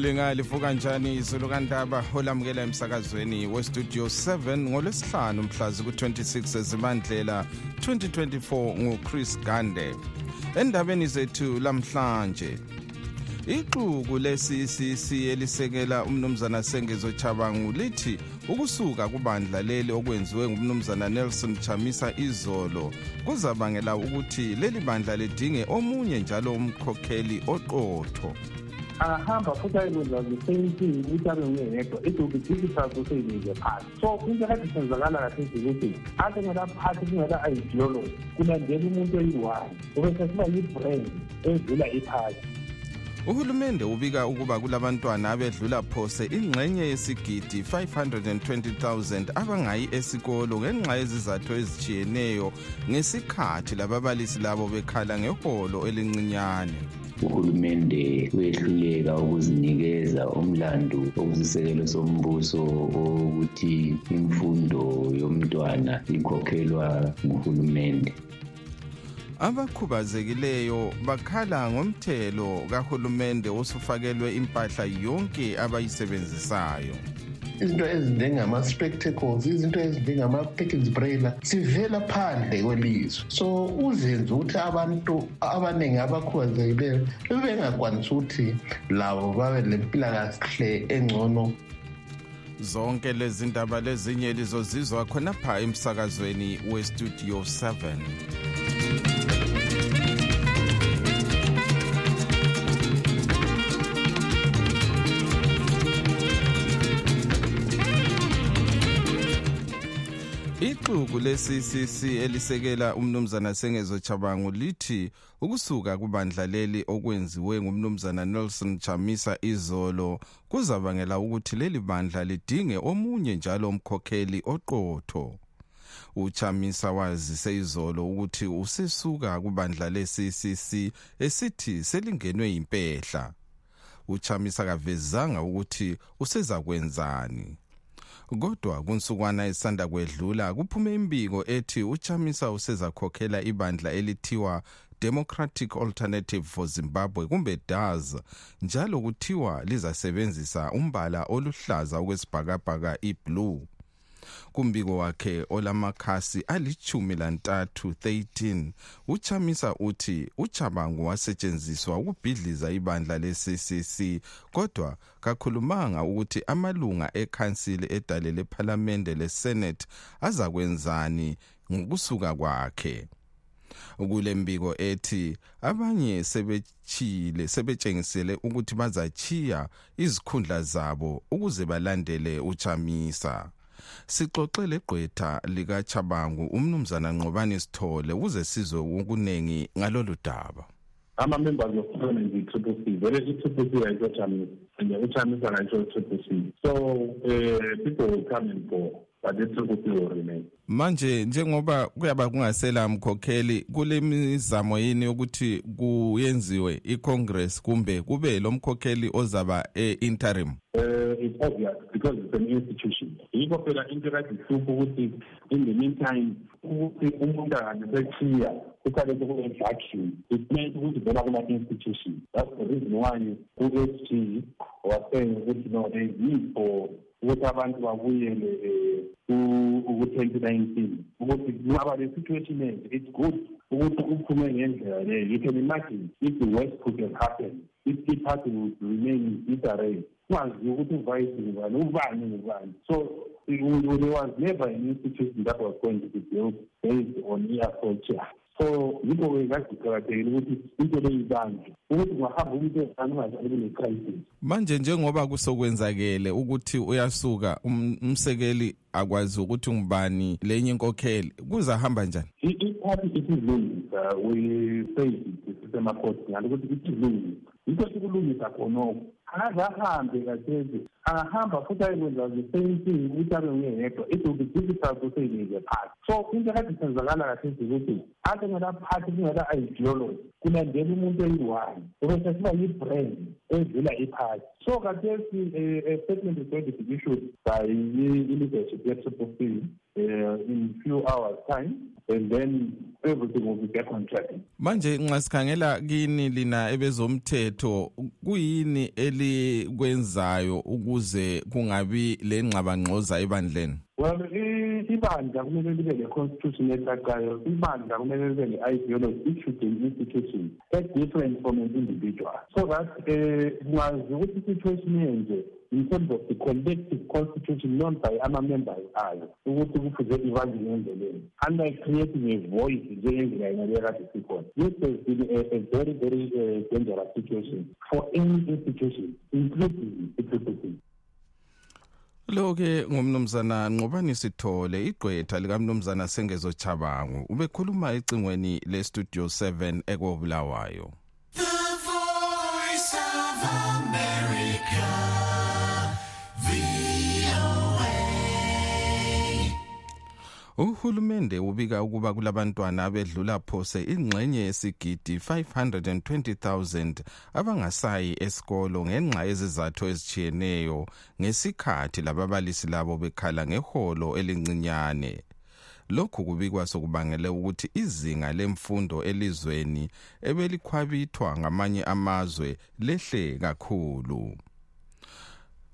indebele lingalifu kanjani izulu kandaba olamukela emsakazweni westudio 7 ngolwesihlanu mhlazi ku-26 ezimandlela 2024 nguchris gande. Endabeni zethu lamhlanje ixuku le-ccc elisekela umnumzana sengezo chabangu lithi ukusuka kubandla leli okwenziwe ngumnumzana nelson chamisa izolo kuzabangela ukuthi leli bandla lidinge omunye njalo umkhokheli oqotho. Angahamba futhi ayekwenza the same thing ukuthi abe nguyedwa it will be difficult ukuthi ilinze phansi so into kade senzakala kahle ukuthi ade ngelaphathi kungela ideology kulandela umuntu oyi-one kube sesiba yi-brand edlula iphathi uhulumende ubika ukuba kulabantwana abedlula phose ingxenye yesigidi 520,000 abangayi esikolo ngenxa yezizathu ezitshiyeneyo ngesikhathi lababalisi labo bekhala ngeholo elincinyane uhulumende uyehluleka ukuzinikeza umlandu okusisekelo sombuso ukuthi imfundo yomntwana ikhokhelwa nguhulumende. Abakhubazekileyo bakhala ngomthelo kahulumende osufakelwe impahla yonke abayisebenzisayo. Izinto ezinjengama-spectacles izinto ezinjengama-package brailer sivela phandle kwelizwe. So uzenze ukuthi abantu abaningi abakhubazekileyo bebengakwanisi ukuthi labo babe lempilakahle engcono. Zonke lezi ndaba lezinye lizozizwa khonapha emsakazweni westudio 7 ixuku le-ccc elisekela umnumzana sengezo chabangu lithi ukusuka kubandla leli okwenziwe ngumnumzana nelson chamisa izolo kuzabangela ukuthi leli bandla lidinge omunye njalo umkhokheli oqotho. Uchamisa wazise izolo ukuthi usesuka kubandla le-ccc esithi selingenwe yimpehla. Uchamisa kavezanga ukuthi usezakwenzani. Kodwa kunsukwana esanda kwedlula kuphume imbiko ethi uchamisa usezakhokhela ibandla elithiwa democratic alternative for zimbabwe kumbe daz njalo kuthiwa lizasebenzisa umbala oluhlaza okwesibhakabhaka iblue. Kumbiko wakhe olamakhasi alichumi lantathu 13 uchamisa uthi uchabangu wasetshenziswa ukubhidliza ibandla le-ccc kodwa kakhulumanga ukuthi amalunga ekhansili edale lephalamende lesenate azakwenzani ngokusuka kwakhe. Kule mbiko ethi abanye sebechile sebetshengisele ukuthi bazachiya izikhundla zabo ukuze balandele uchamisa. Sixoxe legqwetha likachabangu umnumzana nqobani sithole ukuze sizwe ukunengi ngalolu daba. Ama-members of parliament i-triple c vele i-triple c ayisho chamisa and uchamisa ngayisho i-triple c so uh, people will come and go but i-triple c will remain. Manje njengoba kuyaba kungasela mkhokheli kule mizamo yini yokuthi kuyenziwe i-congress kumbe kube lo mkhokheli ozaba e-interim? Uh, it's obvious because it's an institution. Yikho phela into kade ihlupha ukuthi in the meantime ukuthi umuntu angasechiya kuqale kube-vacuum it meant ukuthi vela kuma-institution that's the reason why u-s g was saying ukuthi no there is need for ukuthi abantu babuyele eh, ku-twenty nineteen. Ukuthi kungaba le situation enje. It's good ukuthi uphume ngendlela leyo you can imagine if the worst could have happened if the party would remain in disarray kungaziwa ukuthi uvice ngubani ubani ngubani so there was never an institution that was going to be built based on i-approach so yikho-ke kade kuqakathekile ukuthi into leyibanjwe ukuthi kungahamba umuntu ezani ungahlali kune-crisis manje njengoba kusokwenzakele ukuthi uyasuka umsekeli akwazi ukuthi ngubani lenye inkokheli kuzahamba njani iphathi isizilungisa we say sisemakhosi ngalo ukuthi isizilungisa yikho sikulungisa khonoko akaze ahambe kathesi angahamba futhi ayekwenza the same thing ukuthi abe nguyedwa it will be difficult ukuthi yinike phansi so into ekade senzakala kathesi ukuthi ade ngelaphathi kungela-ideology kulandela umuntu eyi-one ube sesiba yi-brand edlula iphathi so kathesi a statement is going to be issued by i-leadership ye-triple c uh, in few hours time and then everything will be back on track. Manje nxa sikhangela kini lina ebezomthetho kuyini elikwenzayo ukuze kungabi lengxabangxoza ebandleni? Well ibandla kumele libe le-constitution ecacayo ibandla kumele libe le-ideology it should be an institution e-different from an individual. So that um kungazi ukuthi i-situation yenje in terms of the collective constitution known by ama-members ayo ukuthi kufuze ibanjwe ngendleleni unlike creating a voice njengendlela yena bekade sikhona this has been a, a very very uh, dangerous situation for any institution including i-PPC lo-ke ngumnumzana nqobani sithole igqwetha likamnumzana sengezo chabangu ubekhuluma ecingweni le-studio 7 ekobulawayo The voice of America, uhulumende ubika ukuba kulabantwana abedlula phose ingxenye yesigidi 520,000 abangasayi esikolo ngenxa yezizathu ezitshiyeneyo ngesikhathi lababalisi labo bekhala ngeholo elincinyane. Lokhu kubikwa sokubangele ukuthi izinga lemfundo elizweni ebelikhwabithwa ngamanye amazwe lehle kakhulu.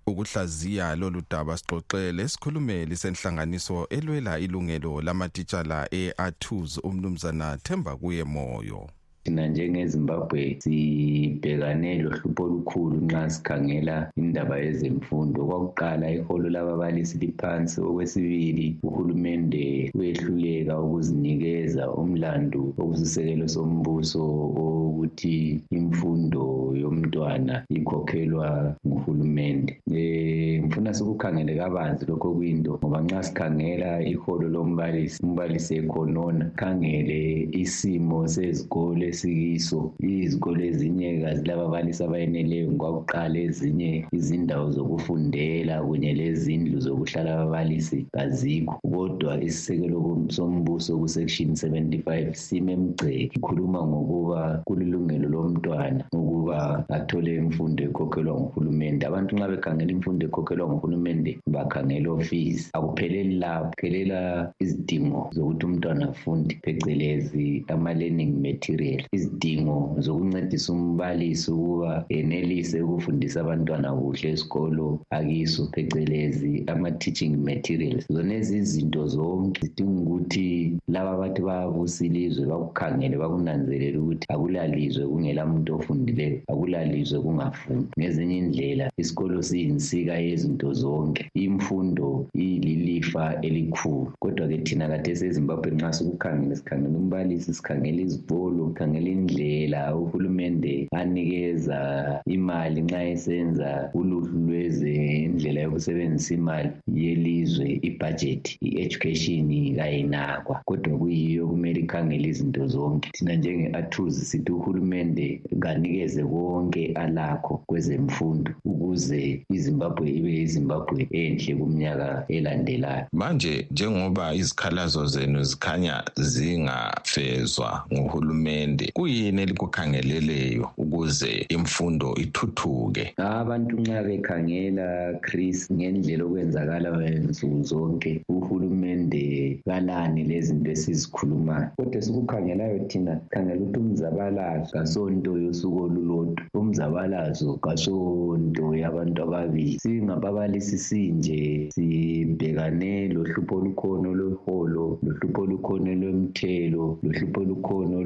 Ukuhlaziya lolu daba sixoxele esikhulumeli senhlanganiso elwela ilungelo lamatitshala e-atus umnumzana themba kuye moyo thina njengezimbabwe sibhekane lohlupho olukhulu nxa sikhangela indaba yezemfundo. Kwakuqala iholo lababalisi liphansi okwesibili uhulumende uyehluleka ukuzinikeza umlandu okusisekelo sombuso ukuthi imfundo yomntwana ikhokhelwa nguhulumende. Um ngifuna sikukhangele kabanzi lokho kuyinto ngoba nxa sikhangela iholo lombalisi umbalisi ekhonona khangele isimo sezikole esikiso izikolo ezinye kazilababalisi abayeneleyo ngokwakuqala ezinye izindawo zokufundela kunye lezindlu zokuhlala ababalisi kazikho kodwa isisekelo sombuso kusection 75 sime mgceke ikhuluma ngokuba kulilungelo lomntwana ukuba athole imfundo ekhokhelwa nguhulumende. Abantu nxa bekhangela imfundo ekhokhelwa nguhulumende bakhangela ofisi. Akupheleli lapho phelela izidingo zokuthi umntwana afunde phecelezi ama-learning material. Izidingo zokuncedisa umbalisi ukuba enelise ukufundisa abantwana kuhle esikolo akiso phecelezi ama-teaching materials. Zonezi izinto zonke zidinga ukuthi laba bathi bayabusa ilizwe bakukhangele bakunanzelele ukuthi akulalizwe kungela muntu ofundileyo akulalizwe kungafundi ngezinye indlela isikolo siyinsika yezinto zonke. Imfundo iyililifa elikhulu. Kodwa-ke thina kade ezimbabwe nxa sikukhangele sikhangela umbalisi sikhangela izikolo sikhangela indlela uhulumende anikeza imali nxa esenza uluhlu lwezendlela yokusebenzisa imali yelizwe ibhajethi i-education kayinakwa kodwa kuyiyo kumele ikhangele izinto zonke. Thina njenge-athuzi sithi uhulumende kanikeze konke alakho kwezemfundo ukuze izimbabwe ibe yizimbabwe enhle kumnyaka elandelayo. Manje njengoba izikhalazo zenu zikhanya zingafezwa nguhulumende kuyini elikukhangeleleyo ukuze imfundo ithuthuke? Abantu nxa bekhangela chris ngendlela okwenzakala nsuku zonke uhulumende kalani lezinto esizikhulumayo. Kodwa esikukhangelayo thina khangela ukuthi umzabalazo kasonto yosuku olulodwa. Umzabalazo kasonto yabantu ababili. Singababalisi sinje sibhekane lohlupho olukhona olweholo lohlupho olukhona lwemthelo lohlupho olukhona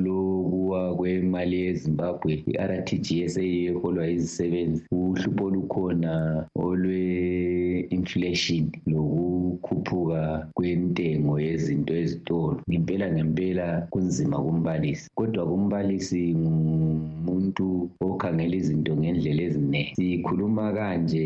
lokuwa kwemali yezimbabwe i-rtgs eyiyo eholwa yizisebenzi uhlupho olukhona olwe-inflation loku ukukhuphuka kwentengo yezinto ezitolo ngempela ngempela kunzima kumbalisi. Kodwa kumbalisi ngumuntu okhangela izinto ngendlela eziningi sikhuluma kanje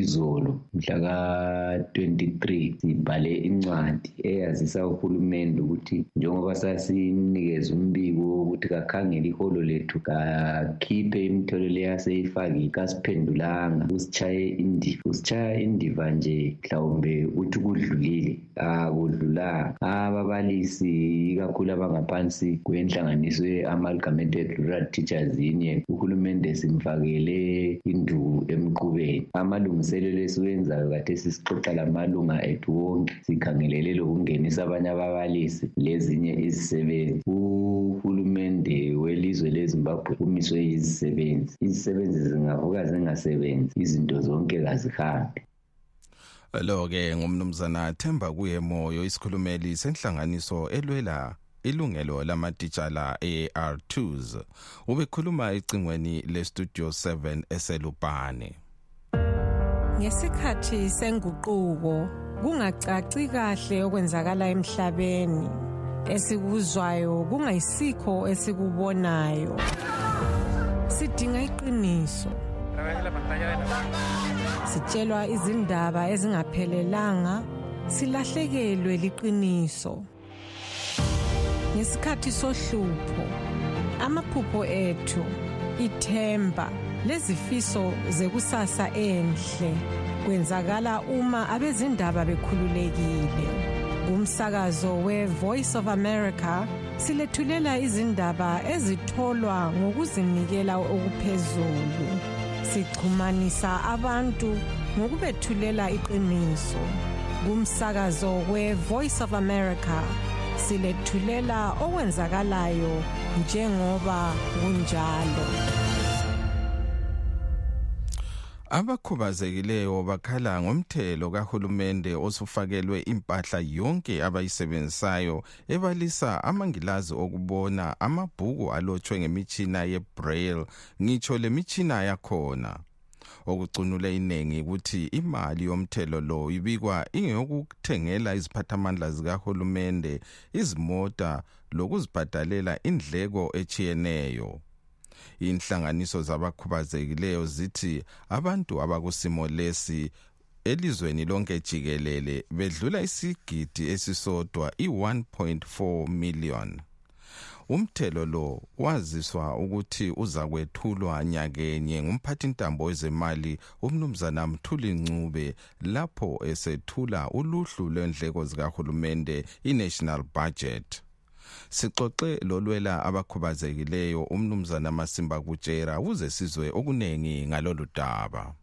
izolo mhla ka-23 sibhale incwadi eyazisa uhulumende ukuthi njengoba sasinikeza umbiko wokuthi kakhangele iholo lethu kakhiphe imitholo leyaseyifakile kasiphendulanga usitshaye indiva usitshaya indiva nje mhlawumbe uthi kudlulile akudlulanga ababalisi ikakhulu abangaphansi kwenhlanganiso ye-amalgamated rural teachers union uhulumende simfakele induku emqubeni amalungiselelo esiwenzayo kade sisixoxa lamalunga ethu wonke sikhangelele lokungenisa abanye ababalisi lezinye izisebenzi. Uhulumende welizwe lezimbabwe kumiswe izisebenzi izisebenzi zingavuka zingasebenzi izinto zonke kazihambi lo-ke ngumnumzana themba kuye moyo isikhulumeli senhlanganiso elwela ilungelo lamatitshala e-r2s ubekhuluma ecingweni lestudio 7 eselubhane ngesikhathi senguquko kungacaci kahle okwenzakala emhlabeni. Esikuzwayo kungayisikho esikubonayo. Sidinga iqiniso. Sitshelwa izindaba ezingaphelelanga silahlekelwe liqiniso. Ngesikhathi sohlupho amaphupho ethu ithemba lezifiso zekusasa enhle kwenzakala uma abezindaba bekhululekile. Kumsakazo we-voice of america silethulela izindaba ezitholwa ngokuzinikela okuphezulu. Sixhumanisa abantu ngokubethulela iqiniso. Kumsakazo we-voice of america silethulela okwenzakalayo njengoba kunjalo. Abakhubazekileyo bakhala ngomthelo kahulumende osufakelwe impahla yonke abayisebenzisayo ebalisa amangilazi okubona amabhuku alotshwe ngemitshina yebraille. Ngitsho lemitshina yakhona. Okucunule iningi ukuthi imali yomthelo lo ibikwa ingeyokuthengela iziphathamandla zikahulumende izimota lokuzibhadalela indleko echiyeneyo inhlanganiso zabakhubazekileyo zithi abantu abakusimo lesi elizweni lonke jikelele bedlula isigidi esisodwa i-1.4 million. Umthelo lo waziswa ukuthi uza kwethulwa nyakenye ngumphathintambo wezemali umnumzana mthuli ncube lapho esethula uluhlu lwendleko zikahulumende i-national budget. Sixoxe lolwela abakhubazekileyo umnumzana masimba kutshera ukuze sizwe okuningi ngalolu daba.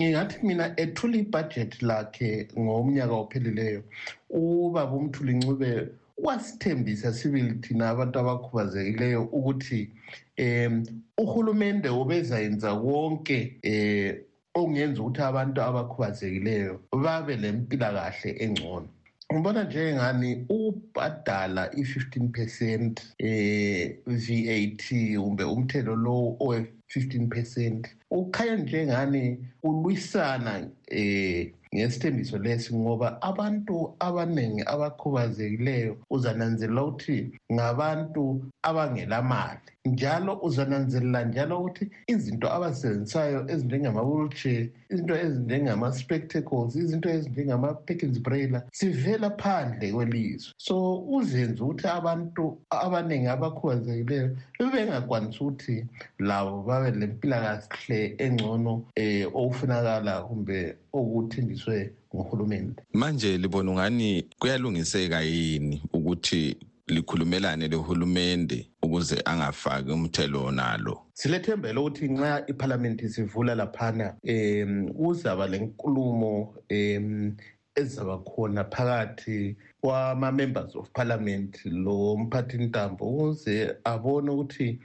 Ngingathi mina ethula ibhajethi lakhe ngomnyaka ophelileyo ubaba umthuli ncube wasithembisa sibili thina abantu abakhubazekileyo ukuthi um uhulumende ubezayenza konke um okungenza ukuthi abantu abakhubazekileyo babe lempilakahle engcono ngibona njengani ukubhadala i-15 percent eh VAT kumbe umthelo lo owe-15 percent ukhanya njengani ulwisana eh ngesithembiso lesi ngoba abantu abaningi abakhubazekileyo uzananzelela ukuthi ngabantu abangelamali. Njalo uzananzelela njalo ukuthi izinto abazisebenzisayo ezinjengama-wheelchair izinto ezinjengama-spectacles izinto ezinjengama-packins brailer zivela phandle kwelizwe. So uzenze ukuthi abantu abaningi abakhubazekileyo bebengakwanisi ukuthi labo babe lempilakahle engcono um okufunakala kumbe okuthenjiswe nguhulumende. Manje libona ungani kuyalungiseka yini ukuthi likhulumelane lohulumende ukuze angafaki umthelo nalo silethemba lokuthi nxa iphalamenti sivula laphana um kuzaba lenkulumo um ezizaba khona phakathi kwama-members of parliament lo mphathintambo ukuze abone ukuthi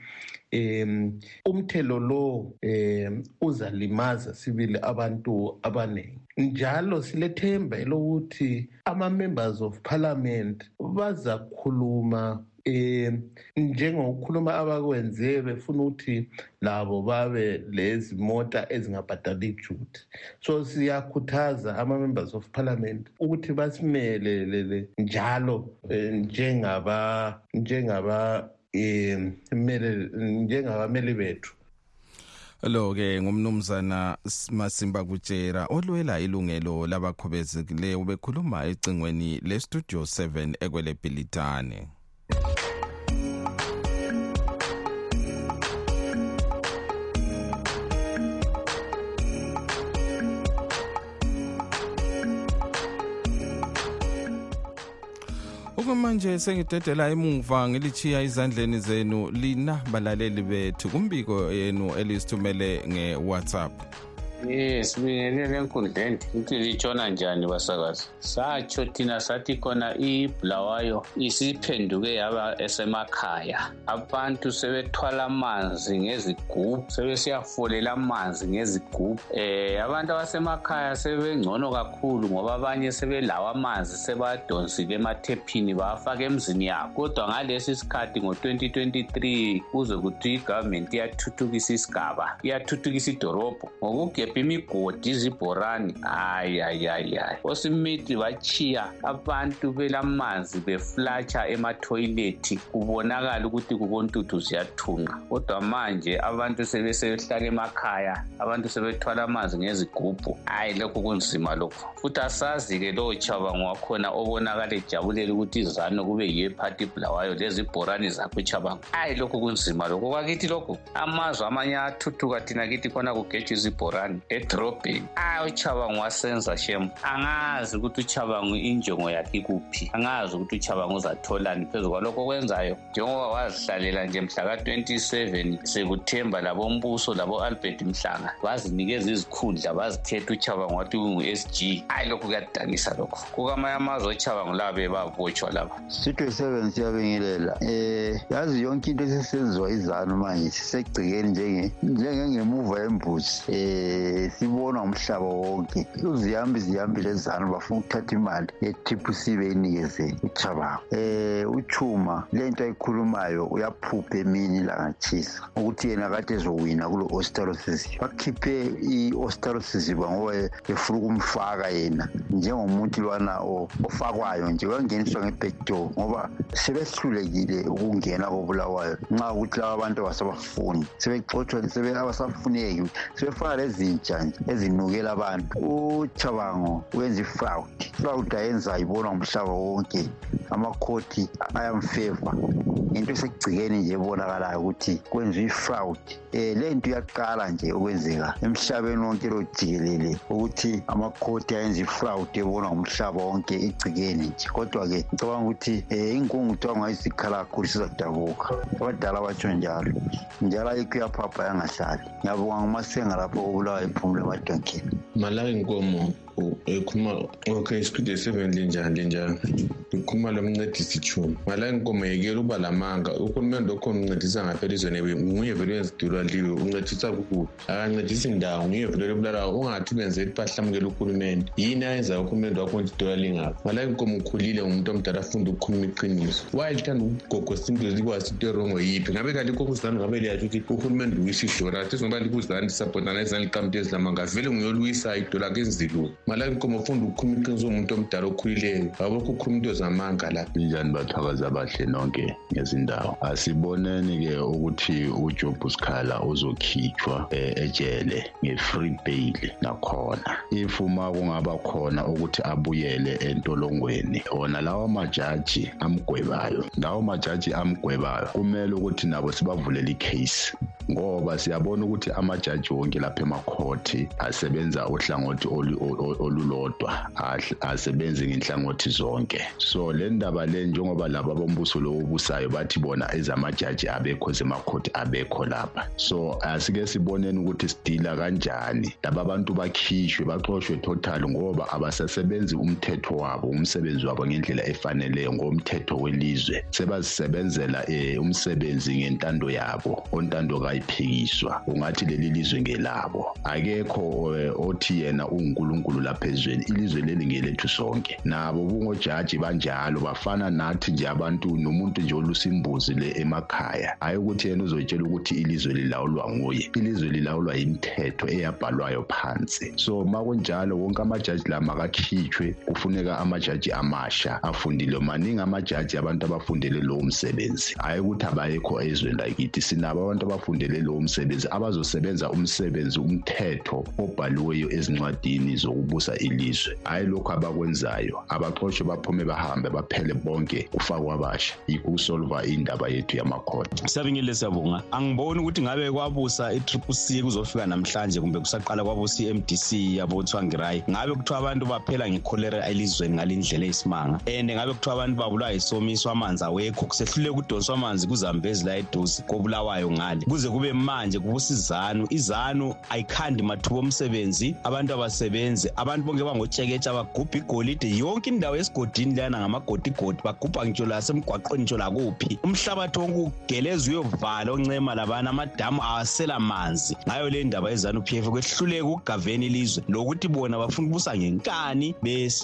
um umthelo lo um uzalimaza sibili abantu abaningi. Njalo silethemba elokuthi ama-members of parliament bazakhuluma um njengokukhuluma abakwenze befuna ukuthi labo babe lezi mota ezingabhadali juti so siyakhuthaza ama-members of parliament ukuthi basimelelele njalo um njengaba njengaba um njengabameli bethu. Lo ke ngumnumzana Masimba Kutshera olwela ilungelo labakhobezekileyo bekhuluma ecingweni le Studio 7 ekwele Bilitane okwamanje sengidedela emuva ngilichiya izandleni zenu lina balaleli bethu kumbiko yenu elisithumele nge-whatsapp sibingelele enkundleni. Ukuthi litshona njani basakazi? Satsho thina sathi khona ibulawayo isiphenduke yaba esemakhaya. Abantu sebethwala amanzi ngezigubhu sebesiyafolela amanzi ngezigubhu. Eh abantu abasemakhaya sebengcono kakhulu ngoba abanye sebelawo amanzi sebadonsile emathephini bawafaka emzini yabo. Kodwa ngalesi sikhathi ngo-2023 kuze kuthi igovernment iyathuthukisa isigaba iyathuthukisa idorobho. Ngokugebha imigodi izibhorani hayi hayi hayi hayi osimithi bachiya abantu belamanzi beflatsha emathoyilethi kubonakala ukuthi kukontuthu ziyathunqa. Kodwa manje abantu sebesehlala emakhaya abantu sebethwala amanzi ngezigubhu. Hayi lokhu kunzima lokhu futhi asazi-ke lowo chabango wakhona obonakala ejabulela ukuthi izano kube yiyo ephathi ibulawayo lezi bhorani zakho uchabango hayi lokhu kunzima lokhu kwakithi lokhu amazwe amanye athuthuka thina kithi khona kugejwa izibhorani edrobheni. Hayi uchabango wasenza shem angazi ukuthi uchabango injongo yakhe ikuphi. Angazi ukuthi uchabango uzatholani phezu kwalokho okwenzayo. Njengoba wazihlalela nje mhla ka-27 sekuthemba labombuso labo-albert mhlanga bazinikeza izikhundla bazithetha uchabango wathi ungu-s g. Hayi lokhu kuyadanisa lokho. Kukamanye amazwe ochabango laba bebabotshwa laba. Sitho seven siyabingelela eh yazi yonke into esisenziwa izanu manje sisegcikeni njengengemuva yembuzi. Sibona umhlaba wonke. Uzihambi zihambile ezanu bafuna ukuthatha imali ye-tpc beyinikeze uchabango eh uchuma lento ayikhulumayo uyaphupha emini langatshisa ukuthi yena kade ezowina kulo ostrosizibwa bakhiphe i-ostrosizibwa ngoba efuna ukumfaka yena njengomuntu lwana ofakwayo nje. Uyangeniswa ngebackdoor ngoba sebehlulekile ukungena kobulawayo. Nxa ukuthi laba abantu abasabafuni sebexotshwa sebe abasafuneki sebefana lezintsha nje ezinukela abantu. Uchabango wenza ifraud. Ifraud ayenzayo ibonwa ngumhlaba wonke. Amakhoti ayamfeva into esegcikeni nje ebonakalayo ukuthi kwenziwa ifraud. Um le nto iyaqala nje ukwenzeka emhlabeni wonke lo jikelele ukuthi amakhoti ayenza ifraud ebonwa ngumhlaba wonke egcikeni nje. Kodwa-ke ngicabanga ukuthi um inkungu kuthiwa ngayisikhala kakhulu sizadabuka abadala batsho njalo. Njalo ayikho iyaphapha yangahlali ngiyabonga ngumasenga lapho kubulawa iphumule emadonkeni malaki nkomo ekhuluma okay isiphido seven linjani linjani ngikhuluma lomncedisi ithumi ngala inkomo yekela uba lamanga urhulumente okhona uncedisa ngapha elizweni nguye vele uyazidulwaliwe uncedisa kukubi akancedisi ndawo nguye vele lobulalawo ungathi benze iphahlamukela urhulumente yini ayenzayo urhulumente wakho nti idolwa lingakho ngala inkomo ukhulile ngumuntu omdala afunda ukukhuluma iqiniso. Wayelithanda ukugogosinto likwazi into erongo yiphi? Ngabe kalikho kuzani ngabe liyatsho ukuthi urhulumente uyisha idola athi singoba likuzani lisabhotana izani liqamto ezilamanga vele nguyolwisayo idola kenziluko malaki nkomo ufunda ukukhuluma iqiniso umuntu omdala okhulileyo abokho ukhuluma into zamanga lapha linjani bathakazi abahle nonke ngezindawo? Asiboneni-ke ukuthi ujob sikhala uzokhitshwa eh, ejele nge-free bail nakhona. If uma kungaba khona ukuthi abuyele entolongweni ona lawo majaji amgwebayo lawo majaji amgwebayo kumele ukuthi nabo sibavulele icase. Ngoba siyabona ukuthi amajaji wonke lapha emakhoti asebenza uhlangothi olulodwa asebenzi ngenhlangothi zonke. So le ndaba le njengoba laba bombuso lo obusayo bathi bona ezamajaji abekho zemakhoti abekho lapha. So asike siboneni ukuthi sidila kanjani. Laba bantu bakhishwe baxoshwe total ngoba abasasebenzi umthetho wabo umsebenzi wabo ngendlela efaneleyo ngomthetho welizwe. Sebazisebenzela um umsebenzi ngentando yabo ontando kayi bayayiphikiswa ungathi leli lizwe ngelabo. Akekho eh, othi yena uNkulunkulu lapha ezweni ilizwe leli ngelethu sonke. Nabo bungojaji banjalo bafana nathi nje abantu nomuntu nje olusimbuzi le emakhaya. Hayi ukuthi yena uzotshela ukuthi ilizwe lilawulwa nguye. Ilizwe lilawulwa yimithetho eyabhalwayo phansi. So makunjalo wonke amajaji la makakhitshwe kufuneka amajaji amasha afundile. Maningi amajaji abantu abafundele lowo msebenzi. Hayi ukuthi abayekho ezweni lakithi sinabo abantu abafundele lowo msebenzi abazosebenza umsebenzi umthetho obhaliweyo ezincwadini zokubusa ilizwe. Hayi lokhu abakwenzayo. Abaxoshwe baphume bahambe baphele bonke kufakwa abasha. Yikho ukusolva indaba yethu yamakhodi siyabingile siyabonga angiboni ukuthi ngabe kwabusa i-triple c kuzofika namhlanje kumbe kusaqala kwabusa i-mdc yabo thwangirai ngabe kuthiwa abantu baphela ngekholera elizweni ngalindlela eyisimanga? And ngabe kuthiwa abantu babulawa yisomiso amanzi awekho kusehluleka ukudonswa amanzi kuzambezi la eduze kobulawayo ngale kuze kube manje kubusa izanu ayikhandi mathuba omsebenzi abantu abasebenzi. Abantu bonke bangotsheketsha bagubha igolide yonke indawo esigodini leyana ngamagodigodi bagubha ngitsho lasemgwaqweni ngitsho lakuphi umhlabathi wonke ugeleza uyovala oncema labana amadamu awasela manzi. Ngayo le ndaba yezanu p f kwehluleka ukugaveni ilizwe. Lokuthi bona bafuna ukubusa ngenkani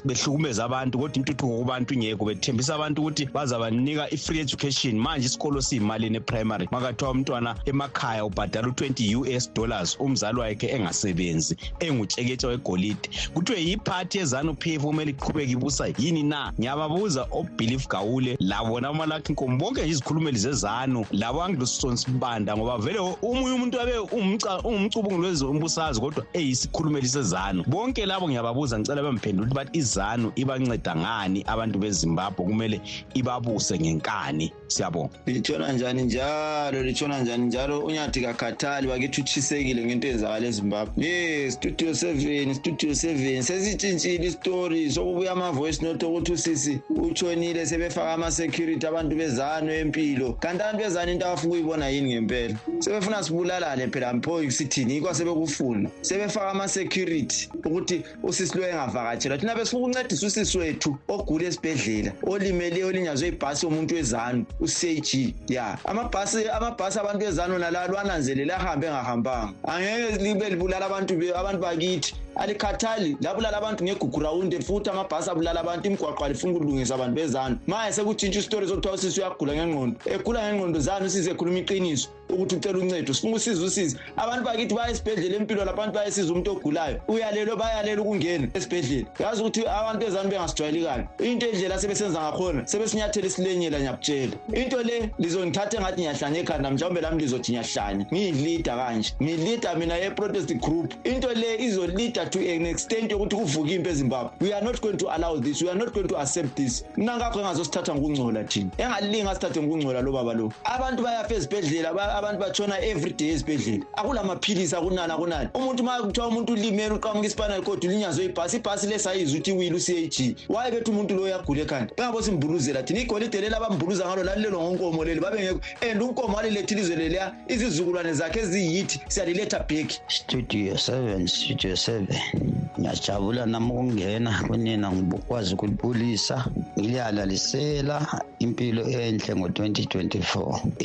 behlukumeza abantu kodwa intuthuko kubantu ingekho. Bethembisa abantu ukuthi bazabanika i-free education. Manje isikolo siyimalini eprimary makathiwa umntwana emakhaya ubhadala u-20 us dollars umzali wakhe engasebenzi engutsheketsha wegolide. Kuthiwe yiphathi yezanu p f kumele iqhubeke ibusa yini na? Ngiyababuza obelief gawule labona amalakhi nkomo bonke nje izikhulumeli zezanu labo angilosison sibanda ngoba vele omunye umuntu abe umca- ungumcubunguli wezombusazwe kodwa eyisikhulumeli sezanu. Bonke labo ngiyababuza ngicela bemphendula ukuthi bathi izanu ibanceda ngani abantu bezimbabwe? Kumele ibabuse ngenkani. Siyabonga. Litshona njani njalo litshona njani njalo unyathi kakhathali bakithi utshisekile ngento eyenzakala ezimbabwe. Ye studio seven studio seven. Sesitshintshile isitori sokubuya ama-voice note okuthi usisi utshonile sebefaka ama-security abantu bezano empilo. Kanti abantu bezano into abafuna ukuyibona yini ngempela? Sebefuna sibulalale phela mpho sithini yikho sebekufuna. Sebefaka ama-security ukuthi usisi lo engavakatshelwa thina besifuna ukuncedisa usisi wethu ogula esibhedlela olimele olinyazwe ibhasi yomuntu wezanu u-cg ya amabhasi amabhasi abantu bezanu nalalo ananzelela ahambe engahambanga angeke libe libulala abantu be- abantu bakithi. Alikhathali. Labulala abantu ngegugu rawundi futhi amabhasi abulala abantu imigwaqo alifuna ukulungisa abantu bezanu maye sekutshintsha isitori sokuthiwa usisi uyagula ngengqondo. Egula ngengqondo zanu usize ekhuluma iqiniso ukuthi ucela uncedo? Sifuna usiza usiza abantu bakithi baya esibhedlela empilo labantu bayesiza umuntu ogulayo. Uyalelwe bayalelwe ukungena esibhedlela. Yazi ukuthi abantu bezanu bengasijwayelekani into endlela sebesenza ngakhona sebesinyathela isilenyela nyakutshela. Into le lizongithatha engathi ngiyahlanya ekhanda mhlawumbe lami lizothi ngiyahlanya. Ngiyilida kanje. Ngilida mina ye-protest group. Into le izolida to an extent yokuthi kuvuka impi ezimbabwe. We are not going to allow this. We are not going to accept this. Mina ngakho engazosithatha ngokungcola thina. Engalinga sithathe ngokungcola lo baba lo. Abantu bayafa ezibhedlela ba- abantu batshona every day ezibhedlela. Akulamaphilisi akunani akunani umuntu ma kuthiwa umuntu ulimele uqamuka ispinal cord ulinyazwe ibhasi ibhasi lesayizi ukuthi iwile u-cag waye bethi umuntu lo uyagula ekhanda? Bengabo simbuluzela thina. Igolide leli abambuluza ngalo lalilelwa ngonkomo leli. Babengekho and unkomo waliletha ilizwe leliya izizukulwane zakhe eziyithi siyaliletha back. Studio 7 studio 7 ngiyajabula nami ukungena kunina ngibukwazi ukulibulisa ngiliyalalisela impilo enhle ngo-2024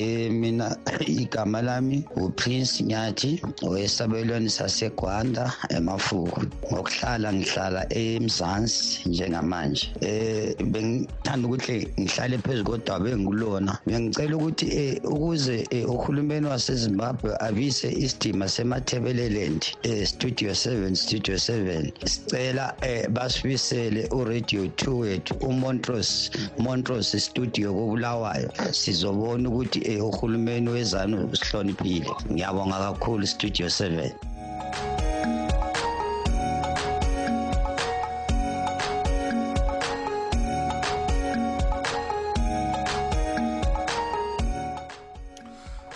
um mina igama lami uprince nyathi owesabelweni sasegwanda emafuku ngokuhlala ngihlala emzansi njengamanje. Um bengithanda ukuthi ngihlale phezu kodaba engikulona bengicela ukuthi um ukuze um uhulumeni wasezimbabwe abise isidima semathebeleland um studio 7 studio 7 sicela um basibisele uradio 2 wethu umontros montros studio kobulawayo. Sizobona ukuthi um uhulumeni wezanu usihloniphile ngiyabonga kakhulu studio 7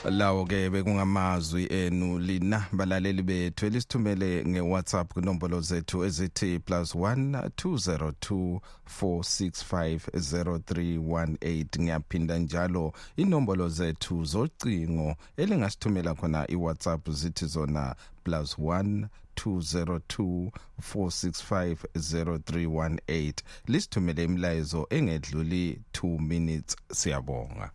lawo ke bekungamazwi enu lina balaleli bethu elisithumele ngeWhatsApp kunombolo zethu ezithi +1 202 4650318 ngiyaphinda njalo inombolo zethu zocingo elingasithumela khona iWhatsApp zithi zona +1 202 4650318 lisithumele imlayezo engedluli 2 minutes. Siyabonga.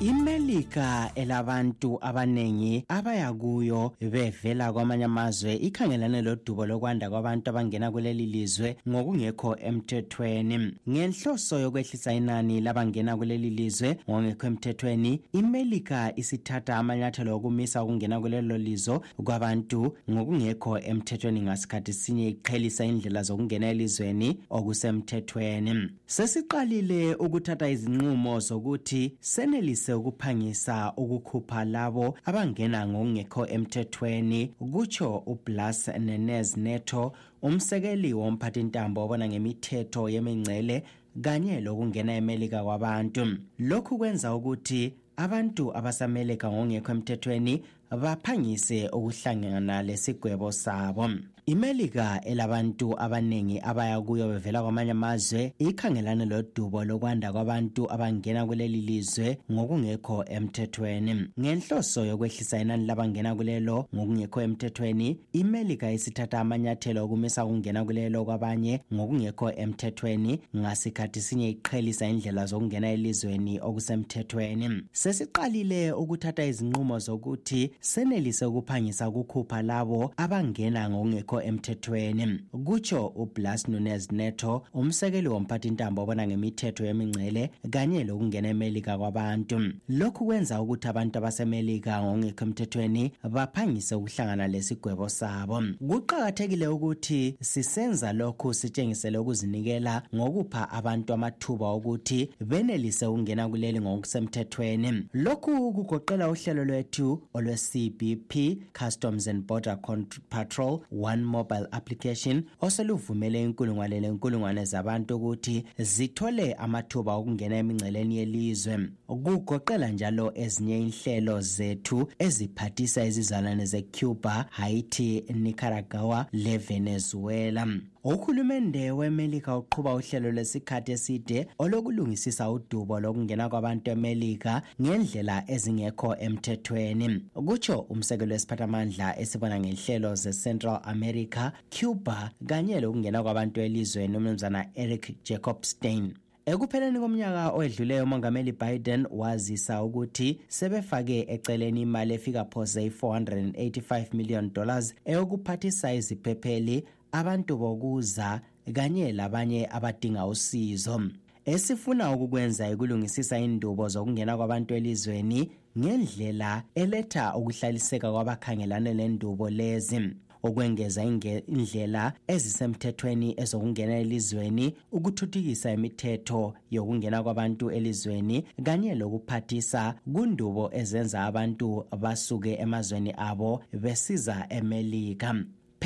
Imelika elabantu abanengi abaya kuyo bevela kwamanye amazwe ikhangelane lodubo lokwanda kwabantu abangena kuleli lizwe ngokungekho emthethweni. Ngenhloso yokwehlisa inani labangena kuleli lizwe ngokungekho emthethweni imelika isithatha amanyathelo okumisa ukungena kulelo lizwe kwabantu ngokungekho emthethweni ngasikhathi sinye iqhelisa indlela zokungena elizweni okusemthethweni. Sesiqalile ukuthatha izinqumo zokuthi senelise ukuphangisa ukukhupha labo abangena ngokungekho emthethweni kutsho ublas nenez neto umsekeli womphathintambo obona ngemithetho yemingcele kanye lokungena emelika kwabantu. Lokhu kwenza ukuthi abantu abasameleka ngokungekho emthethweni baphangise ukuhlangana lesigwebo sabo. Imelika elabantu abaningi abaya kuyo bevela kwamanye amazwe ikhangelane lodubo lokwanda kwabantu abangena kuleli lizwe ngokungekho emthethweni. Ngenhloso yokwehlisa inani labangena kulelo ngokungekho emthethweni imelika isithatha amanyathelo okumisa ukungena kulelo kwabanye ngokungekho emthethweni ngasikhathi sinye iqhelisa indlela zokungena elizweni okusemthethweni. Sesiqalile ukuthatha izinqumo zokuthi senelise ukuphangisa ukukhupha labo abangena ngokungekho emthethweni. Kutsho ublas nunes neto umsekeli womphathintambo obona ngemithetho yemingcele kanye lokungena emelika kwabantu. Lokhu kwenza ukuthi abantu abasemelika ngokungekho emthethweni baphangise ukuhlangana lesigwebo sabo. Kuqakathekile ukuthi sisenza lokhu sitshengisele ukuzinikela ngokupha abantu amathuba okuthi benelise ukungena kuleli ngokusemthethweni. Lokhu kugoqela uhlelo lwethu olwe-cbp customs and border Cont- patrol one mobile application oseluvumele inkulungwane lenkulungwane zabantu ukuthi zithole amathuba okungena emingceleni yelizwe. Kugoqela njalo ezinye inhlelo zethu eziphathisa izizalwane zecuba haiti nicaragua levenezuela uhulumende wemelika uqhuba uhlelo lwesikhathi eside olokulungisisa udubo lokungena kwabantu emelika ngendlela ezingekho emthethweni. Kutsho umsekelo wesiphathamandla esibona ngenhlelo ze-central america cuba kanye lokungena kwabantu elizweni umnumzana eric jacobstein ekupheleni komnyaka owedluleyo umongameli biden wazisa ukuthi sebefake eceleni imali efika phose i-485 million dollars eyokuphathisa iziphepheli abantu bokuza kanye labanye abadinga usizo. Esifuna ukukwenza ikulungisisa indubo zokungena kwabantu elizweni ngendlela eletha ukuhlaliseka kwabakhangelane lendubo lezi. Ukwengeza inge- indlela ezisemthethweni ezokungena elizweni ukuthuthukisa imithetho yokungena kwabantu elizweni kanye lokuphathisa kundubo ezenza abantu basuke emazweni abo besiza emelika.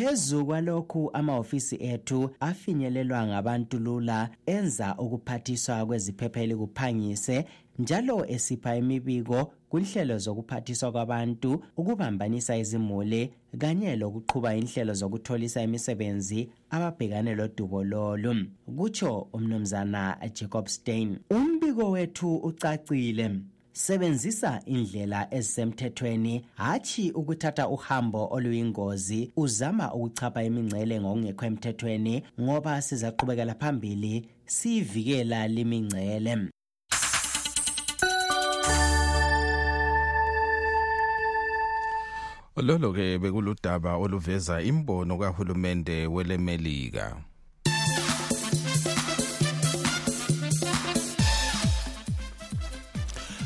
Phezu kwalokhu amahofisi ethu afinyelelwa ngabantu lula enza ukuphathiswa kweziphepheli kuphangise njalo esipha imibiko kunhlelo zokuphathiswa kwabantu ukubambanisa izimuli kanye lokuqhuba inhlelo zokutholisa imisebenzi ababhekane lodubo lolu kutsho umnumzana jacob stein. Umbiko wethu ucacile. Sebenzisa indlela ezisemthethweni hatshi ukuthatha uhambo oluyingozi uzama ukuchapha imingcele ngokungekho emthethweni ngoba sizaqhubekela phambili siyivikela limingcele. Lolo ke bekuludaba oluveza imbono kahulumende welemelika.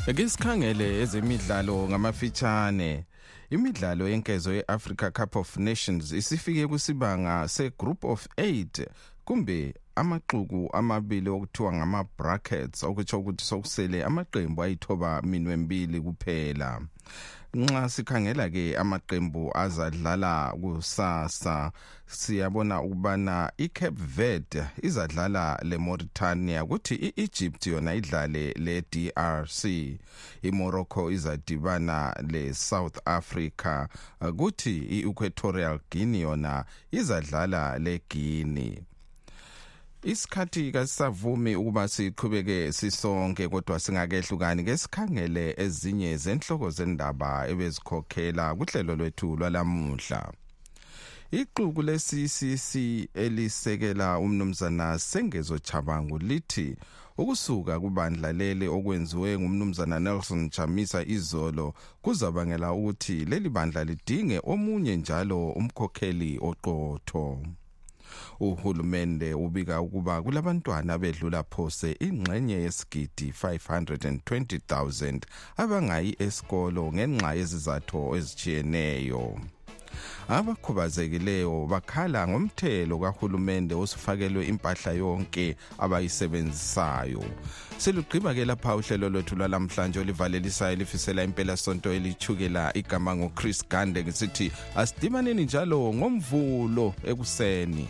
Ake sikhangele ezemidlalo ngamafitshane. Imidlalo yenkezo yeAfrica Cup of Nations isifike kusibanga segroup of 8 kumbe amaxuku amabili okuthiwa ngama brackets okutsho ukuthi sokusele amaqembu ayithoba minwembili kuphela. Nxa sikhangela ke amaqembu azadlala kusasa siyabona ukubana iCape Verde izadlala leMauritania kuthi i-egypt yona idlale le-drc iMorocco izadibana le-south Africa kuthi i-equatorial Guinea yona izadlala leGuinea isikhathi kasisavumi ukuba siqhubeke sisonke kodwa singakehlukani ke sikhangele ezinye zenhloko zendaba ebezikhokhela kuhlelo lwethu lwalamuhla. Iqhubu le-ccc elisekela umnumzana sengezo chabangu lithi ukusuka kubandla leli okwenziwe ngumnumzana Nelson Chamisa izolo kuzabangela ukuthi leli bandla lidinge omunye njalo umkhokheli oqotho. Uhulumende ubika ukuba kulabantwana bedlula phose ingxenye yesigidi 520,000 abangayi esikolo ngenxa yezizathu ezijiyeneyo abakhubazekileyo bakhala ngomthelo kahulumende osufakelwe impahla yonke abayisebenzisayo. Silugqiba ke lapha uhlelo lwethu lwalamhlanje olivalelisayo lifisela impela sonto elithukela igama ngochris gande ngisithi asidibaneni njalo ngomvulo ekuseni.